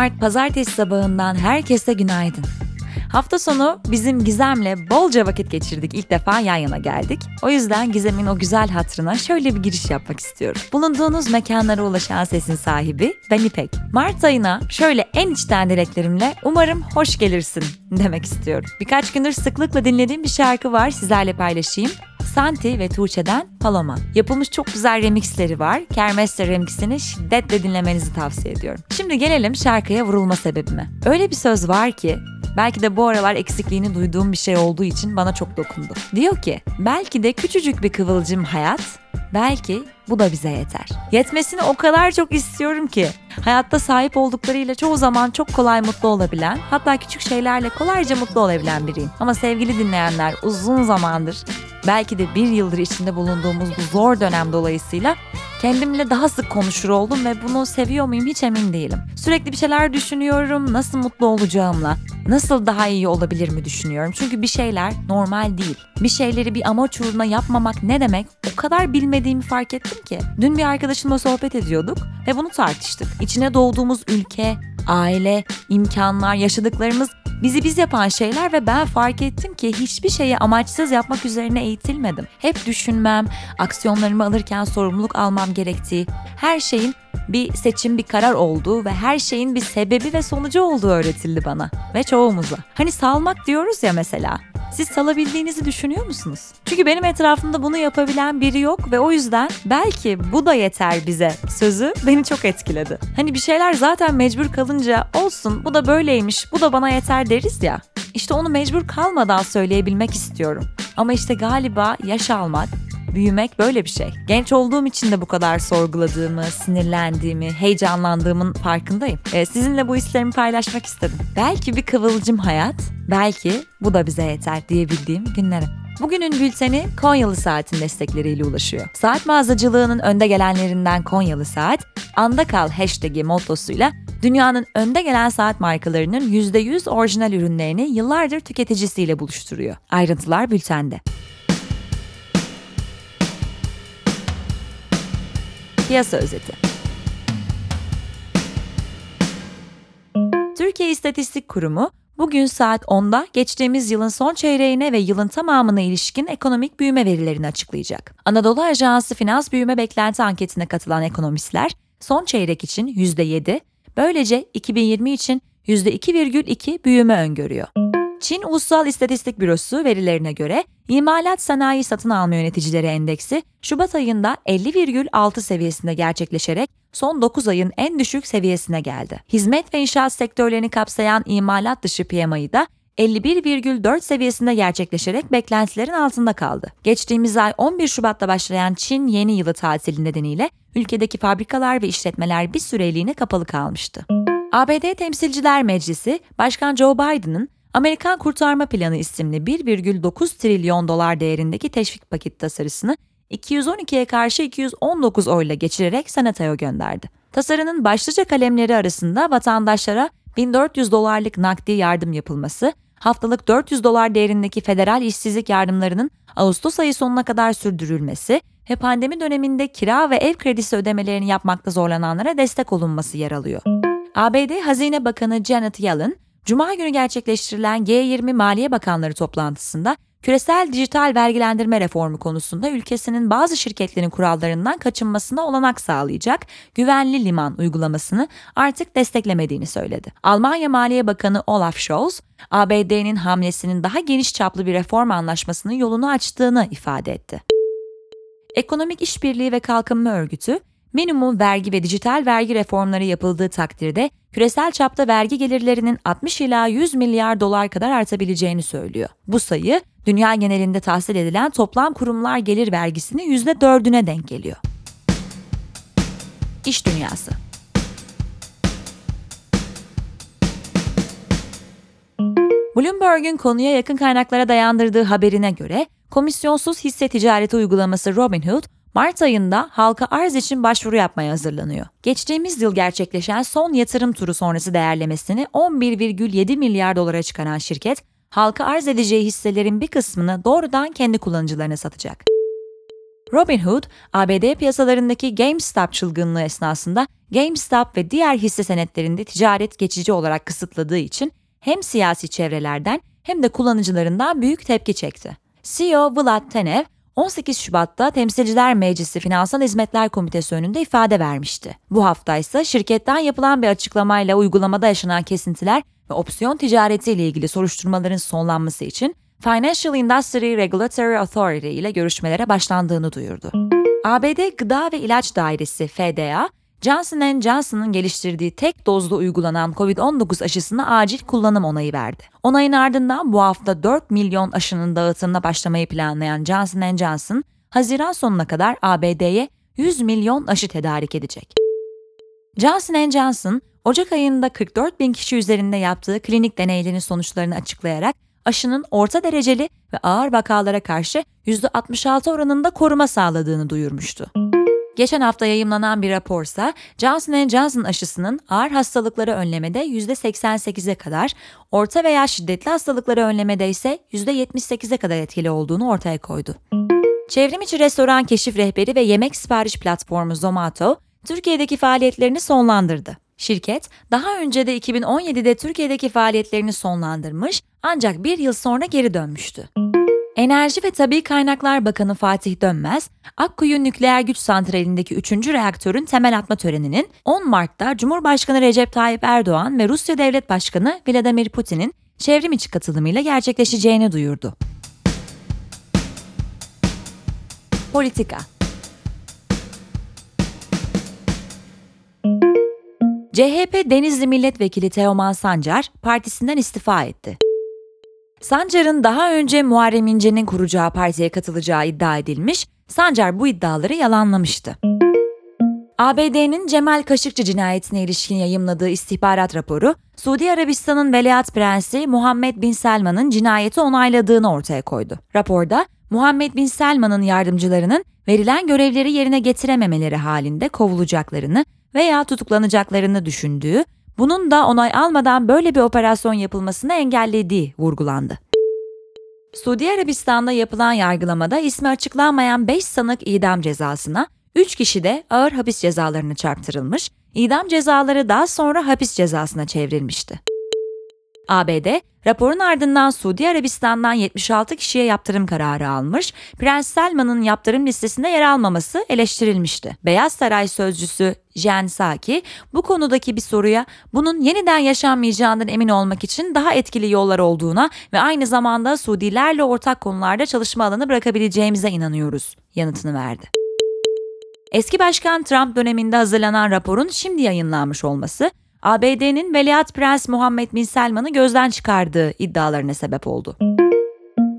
Mart pazartesi sabahından herkese günaydın. Hafta sonu bizim Gizem'le bolca vakit geçirdik. İlk defa yan yana geldik. O yüzden Gizem'in o güzel hatırına şöyle bir giriş yapmak istiyorum. Bulunduğunuz mekanlara ulaşan sesin sahibi ben İpek. Mart ayına şöyle en içten dileklerimle umarım hoş gelirsin demek istiyorum. Birkaç gündür sıklıkla dinlediğim bir şarkı var sizlerle paylaşayım. Santi ve Tuğçe'den Paloma. Yapılmış çok güzel remixleri var. Kermes'te remixini şiddetle dinlemenizi tavsiye ediyorum. Şimdi gelelim şarkıya vurulma sebebime. Öyle bir söz var ki Belki de bu aralar eksikliğini duyduğum bir şey olduğu için bana çok dokundu. Diyor ki, belki de küçücük bir kıvılcım hayat, belki bu da bize yeter. Yetmesini o kadar çok istiyorum ki. Hayatta sahip olduklarıyla çoğu zaman çok kolay mutlu olabilen, hatta küçük şeylerle kolayca mutlu olabilen biriyim. Ama sevgili dinleyenler uzun zamandır, belki de bir yıldır içinde bulunduğumuz bu zor dönem dolayısıyla Kendimle daha sık konuşur oldum ve bunu seviyor muyum hiç emin değilim. Sürekli bir şeyler düşünüyorum, nasıl mutlu olacağımla, nasıl daha iyi olabilir mi düşünüyorum. Çünkü bir şeyler normal değil. Bir şeyleri bir amaç uğruna yapmamak ne demek o kadar bilmediğimi fark ettim ki. Dün bir arkadaşımla sohbet ediyorduk ve bunu tartıştık. İçine doğduğumuz ülke, aile, imkanlar, yaşadıklarımız bizi biz yapan şeyler ve ben fark ettim ki hiçbir şeyi amaçsız yapmak üzerine eğitilmedim. Hep düşünmem, aksiyonlarımı alırken sorumluluk almam gerektiği, her şeyin bir seçim, bir karar olduğu ve her şeyin bir sebebi ve sonucu olduğu öğretildi bana ve çoğumuza. Hani salmak diyoruz ya mesela. Siz salabildiğinizi düşünüyor musunuz? Çünkü benim etrafımda bunu yapabilen biri yok ve o yüzden belki bu da yeter bize sözü beni çok etkiledi. Hani bir şeyler zaten mecbur kalınca olsun bu da böyleymiş bu da bana yeter deriz ya. İşte onu mecbur kalmadan söyleyebilmek istiyorum. Ama işte galiba yaş almak, büyümek böyle bir şey. Genç olduğum için de bu kadar sorguladığımı, sinirlendiğimi, heyecanlandığımın farkındayım. Ee, sizinle bu hislerimi paylaşmak istedim. Belki bir kıvılcım hayat, belki bu da bize yeter diyebildiğim günlere. Bugünün bülteni Konyalı Saat'in destekleriyle ulaşıyor. Saat mağazacılığının önde gelenlerinden Konyalı Saat, anda kal hashtag'i mottosuyla dünyanın önde gelen saat markalarının %100 orijinal ürünlerini yıllardır tüketicisiyle buluşturuyor. Ayrıntılar bültende. Piyasa özeti. Türkiye İstatistik Kurumu bugün saat 10'da geçtiğimiz yılın son çeyreğine ve yılın tamamına ilişkin ekonomik büyüme verilerini açıklayacak. Anadolu Ajansı Finans Büyüme Beklenti Anketine katılan ekonomistler son çeyrek için %7, böylece 2020 için %2,2 büyüme öngörüyor. Çin Ulusal İstatistik Bürosu verilerine göre imalat sanayi satın alma yöneticileri endeksi Şubat ayında 50,6 seviyesinde gerçekleşerek son 9 ayın en düşük seviyesine geldi. Hizmet ve inşaat sektörlerini kapsayan imalat dışı PMI'yi da 51,4 seviyesinde gerçekleşerek beklentilerin altında kaldı. Geçtiğimiz ay 11 Şubat'ta başlayan Çin yeni yılı tatili nedeniyle ülkedeki fabrikalar ve işletmeler bir süreliğine kapalı kalmıştı. ABD Temsilciler Meclisi, Başkan Joe Biden'ın Amerikan Kurtarma Planı isimli 1,9 trilyon dolar değerindeki teşvik paket tasarısını 212'ye karşı 219 oyla geçirerek Senato'ya gönderdi. Tasarının başlıca kalemleri arasında vatandaşlara 1400 dolarlık nakdi yardım yapılması, haftalık 400 dolar değerindeki federal işsizlik yardımlarının Ağustos ayı sonuna kadar sürdürülmesi ve pandemi döneminde kira ve ev kredisi ödemelerini yapmakta zorlananlara destek olunması yer alıyor. ABD Hazine Bakanı Janet Yellen, Cuma günü gerçekleştirilen G20 Maliye Bakanları toplantısında küresel dijital vergilendirme reformu konusunda ülkesinin bazı şirketlerin kurallarından kaçınmasına olanak sağlayacak güvenli liman uygulamasını artık desteklemediğini söyledi. Almanya Maliye Bakanı Olaf Scholz, ABD'nin hamlesinin daha geniş çaplı bir reform anlaşmasının yolunu açtığını ifade etti. Ekonomik İşbirliği ve Kalkınma Örgütü, minimum vergi ve dijital vergi reformları yapıldığı takdirde küresel çapta vergi gelirlerinin 60 ila 100 milyar dolar kadar artabileceğini söylüyor. Bu sayı dünya genelinde tahsil edilen toplam kurumlar gelir vergisinin %4'üne denk geliyor. İş Dünyası Bloomberg'un konuya yakın kaynaklara dayandırdığı haberine göre komisyonsuz hisse ticareti uygulaması Robinhood Mart ayında halka arz için başvuru yapmaya hazırlanıyor. Geçtiğimiz yıl gerçekleşen son yatırım turu sonrası değerlemesini 11,7 milyar dolara çıkaran şirket, halka arz edeceği hisselerin bir kısmını doğrudan kendi kullanıcılarına satacak. Robinhood, ABD piyasalarındaki GameStop çılgınlığı esnasında GameStop ve diğer hisse senetlerinde ticaret geçici olarak kısıtladığı için hem siyasi çevrelerden hem de kullanıcılarından büyük tepki çekti. CEO Vlad Tenev, 18 Şubat'ta Temsilciler Meclisi Finansal Hizmetler Komitesi önünde ifade vermişti. Bu hafta ise şirketten yapılan bir açıklamayla uygulamada yaşanan kesintiler ve opsiyon ticaretiyle ilgili soruşturmaların sonlanması için Financial Industry Regulatory Authority ile görüşmelere başlandığını duyurdu. ABD Gıda ve İlaç Dairesi FDA, Johnson Johnson'ın geliştirdiği tek dozlu uygulanan COVID-19 aşısına acil kullanım onayı verdi. Onayın ardından bu hafta 4 milyon aşının dağıtımına başlamayı planlayan Johnson Johnson, Haziran sonuna kadar ABD'ye 100 milyon aşı tedarik edecek. Johnson Johnson, Ocak ayında 44 bin kişi üzerinde yaptığı klinik deneylerin sonuçlarını açıklayarak aşının orta dereceli ve ağır vakalara karşı %66 oranında koruma sağladığını duyurmuştu. Geçen hafta yayımlanan bir raporsa Johnson Johnson aşısının ağır hastalıkları önlemede %88'e kadar, orta veya şiddetli hastalıkları önlemede ise %78'e kadar etkili olduğunu ortaya koydu. Çevrim içi restoran keşif rehberi ve yemek sipariş platformu Zomato, Türkiye'deki faaliyetlerini sonlandırdı. Şirket, daha önce de 2017'de Türkiye'deki faaliyetlerini sonlandırmış ancak bir yıl sonra geri dönmüştü. Enerji ve Tabi Kaynaklar Bakanı Fatih Dönmez, Akkuyu Nükleer Güç Santrali'ndeki 3. reaktörün temel atma töreninin 10 Mart'ta Cumhurbaşkanı Recep Tayyip Erdoğan ve Rusya Devlet Başkanı Vladimir Putin'in çevrim içi katılımıyla gerçekleşeceğini duyurdu. Politika CHP Denizli Milletvekili Teoman Sancar partisinden istifa etti. Sancar'ın daha önce Muharrem İnce'nin kuracağı partiye katılacağı iddia edilmiş, Sancar bu iddiaları yalanlamıştı. ABD'nin Cemal Kaşıkçı cinayetine ilişkin yayımladığı istihbarat raporu, Suudi Arabistan'ın Veliaht Prensi Muhammed Bin Selman'ın cinayeti onayladığını ortaya koydu. Raporda, Muhammed Bin Selman'ın yardımcılarının verilen görevleri yerine getirememeleri halinde kovulacaklarını veya tutuklanacaklarını düşündüğü, bunun da onay almadan böyle bir operasyon yapılmasını engellediği vurgulandı. Suudi Arabistan'da yapılan yargılamada ismi açıklanmayan 5 sanık idam cezasına, 3 kişi de ağır hapis cezalarını çarptırılmış, idam cezaları daha sonra hapis cezasına çevrilmişti. ABD, raporun ardından Suudi Arabistan'dan 76 kişiye yaptırım kararı almış, Prens Selman'ın yaptırım listesinde yer almaması eleştirilmişti. Beyaz Saray sözcüsü Jen Psaki, bu konudaki bir soruya bunun yeniden yaşanmayacağından emin olmak için daha etkili yollar olduğuna ve aynı zamanda Suudilerle ortak konularda çalışma alanı bırakabileceğimize inanıyoruz yanıtını verdi. Eski Başkan Trump döneminde hazırlanan raporun şimdi yayınlanmış olması, ABD'nin Veliaht Prens Muhammed Bin Selman'ı gözden çıkardığı iddialarına sebep oldu.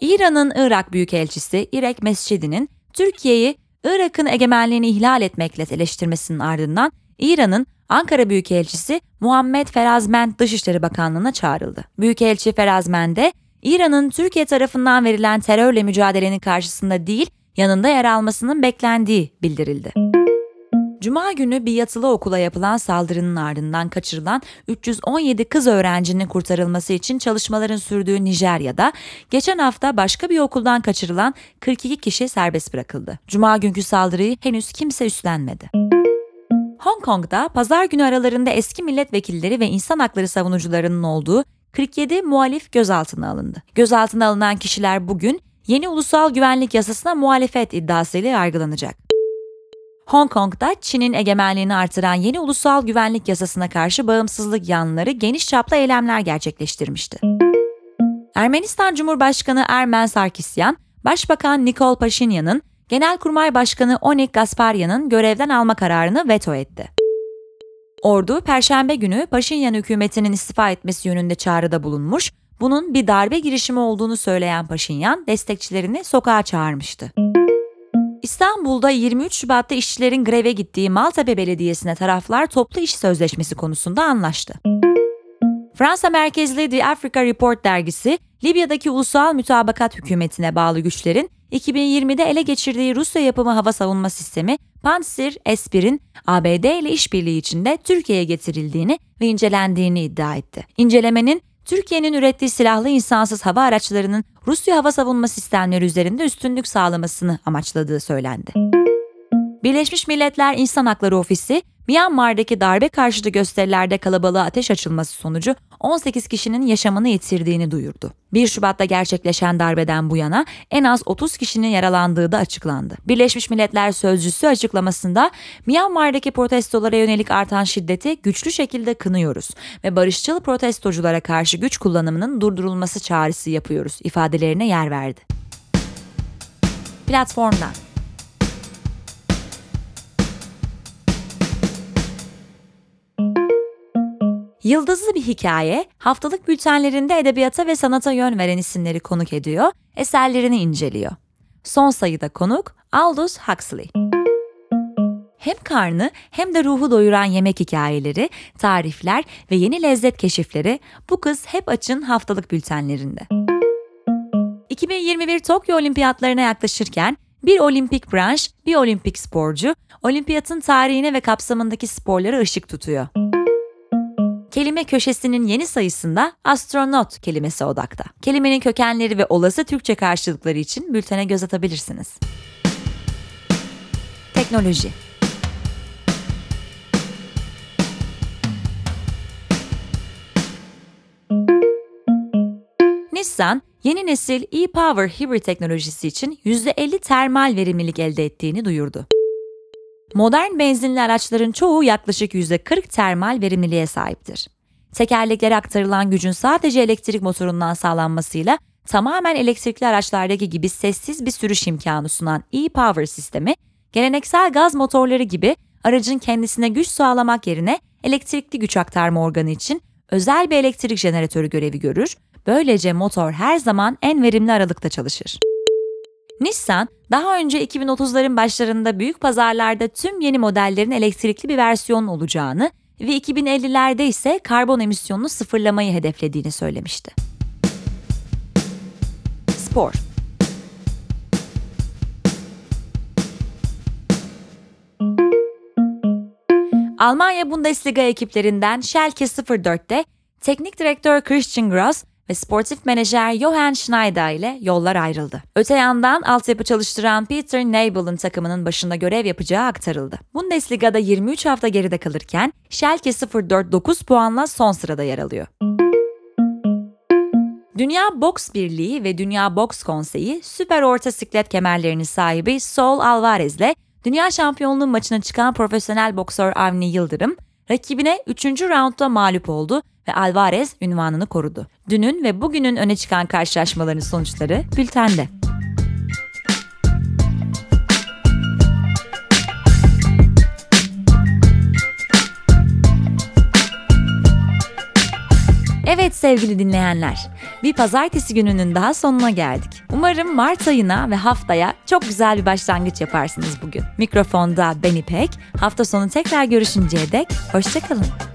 İran'ın Irak Büyükelçisi İrek Mescidi'nin Türkiye'yi Irak'ın egemenliğini ihlal etmekle eleştirmesinin ardından İran'ın Ankara Büyükelçisi Muhammed Ferazment Dışişleri Bakanlığı'na çağrıldı. Büyükelçi Ferazment'e İran'ın Türkiye tarafından verilen terörle mücadelenin karşısında değil, yanında yer almasının beklendiği bildirildi. Cuma günü bir yatılı okula yapılan saldırının ardından kaçırılan 317 kız öğrencinin kurtarılması için çalışmaların sürdüğü Nijerya'da geçen hafta başka bir okuldan kaçırılan 42 kişi serbest bırakıldı. Cuma günkü saldırıyı henüz kimse üstlenmedi. Hong Kong'da pazar günü aralarında eski milletvekilleri ve insan hakları savunucularının olduğu 47 muhalif gözaltına alındı. Gözaltına alınan kişiler bugün yeni ulusal güvenlik yasasına muhalefet iddiasıyla yargılanacak. Hong Kong'da Çin'in egemenliğini artıran yeni ulusal güvenlik yasasına karşı bağımsızlık yanlıları geniş çaplı eylemler gerçekleştirmişti. Ermenistan Cumhurbaşkanı Ermen Sarkisyan, Başbakan Nikol Paşinyan'ın Genelkurmay Başkanı Onik Gasparyan'ın görevden alma kararını veto etti. Ordu, Perşembe günü Paşinyan hükümetinin istifa etmesi yönünde çağrıda bulunmuş, bunun bir darbe girişimi olduğunu söyleyen Paşinyan, destekçilerini sokağa çağırmıştı. İstanbul'da 23 Şubat'ta işçilerin greve gittiği Maltepe Belediyesi'ne taraflar toplu iş sözleşmesi konusunda anlaştı. Fransa merkezli The Africa Report dergisi, Libya'daki ulusal mütabakat hükümetine bağlı güçlerin 2020'de ele geçirdiği Rusya yapımı hava savunma sistemi Pantsir S-1'in ABD ile işbirliği içinde Türkiye'ye getirildiğini ve incelendiğini iddia etti. İncelemenin Türkiye'nin ürettiği silahlı insansız hava araçlarının Rusya hava savunma sistemleri üzerinde üstünlük sağlamasını amaçladığı söylendi. Birleşmiş Milletler İnsan Hakları Ofisi, Myanmar'daki darbe karşıtı gösterilerde kalabalığa ateş açılması sonucu 18 kişinin yaşamını yitirdiğini duyurdu. 1 Şubat'ta gerçekleşen darbeden bu yana en az 30 kişinin yaralandığı da açıklandı. Birleşmiş Milletler Sözcüsü açıklamasında Myanmar'daki protestolara yönelik artan şiddeti güçlü şekilde kınıyoruz ve barışçıl protestoculara karşı güç kullanımının durdurulması çağrısı yapıyoruz ifadelerine yer verdi. Platformdan Yıldızlı bir hikaye, haftalık bültenlerinde edebiyata ve sanata yön veren isimleri konuk ediyor, eserlerini inceliyor. Son sayıda konuk Aldous Huxley. Hem karnı hem de ruhu doyuran yemek hikayeleri, tarifler ve yeni lezzet keşifleri bu kız hep açın haftalık bültenlerinde. 2021 Tokyo Olimpiyatlarına yaklaşırken bir olimpik branş, bir olimpik sporcu, olimpiyatın tarihine ve kapsamındaki sporlara ışık tutuyor kelime köşesinin yeni sayısında astronot kelimesi odakta. Kelimenin kökenleri ve olası Türkçe karşılıkları için bültene göz atabilirsiniz. Teknoloji Nissan, yeni nesil e-Power hibrit teknolojisi için %50 termal verimlilik elde ettiğini duyurdu. Modern benzinli araçların çoğu yaklaşık %40 termal verimliliğe sahiptir. Tekerleklere aktarılan gücün sadece elektrik motorundan sağlanmasıyla tamamen elektrikli araçlardaki gibi sessiz bir sürüş imkanı sunan e-Power sistemi, geleneksel gaz motorları gibi aracın kendisine güç sağlamak yerine elektrikli güç aktarma organı için özel bir elektrik jeneratörü görevi görür, böylece motor her zaman en verimli aralıkta çalışır. Nissan, daha önce 2030'ların başlarında büyük pazarlarda tüm yeni modellerin elektrikli bir versiyon olacağını ve 2050'lerde ise karbon emisyonunu sıfırlamayı hedeflediğini söylemişti. Spor Almanya Bundesliga ekiplerinden Schalke 04'te teknik direktör Christian Gross ve sportif menajer Johann Schneider ile yollar ayrıldı. Öte yandan altyapı çalıştıran Peter Nebel'ın takımının başında görev yapacağı aktarıldı. Bundesliga'da 23 hafta geride kalırken Schalke 04 9 puanla son sırada yer alıyor. Dünya Boks Birliği ve Dünya Boks Konseyi süper orta siklet kemerlerinin sahibi Saul Alvarez ile Dünya Şampiyonluğu maçına çıkan profesyonel boksör Avni Yıldırım, rakibine 3. roundda mağlup oldu ve Alvarez ünvanını korudu. Dünün ve bugünün öne çıkan karşılaşmaların sonuçları bültende. Evet sevgili dinleyenler, bir pazartesi gününün daha sonuna geldik. Umarım Mart ayına ve haftaya çok güzel bir başlangıç yaparsınız bugün. Mikrofonda ben İpek, hafta sonu tekrar görüşünceye dek hoşçakalın.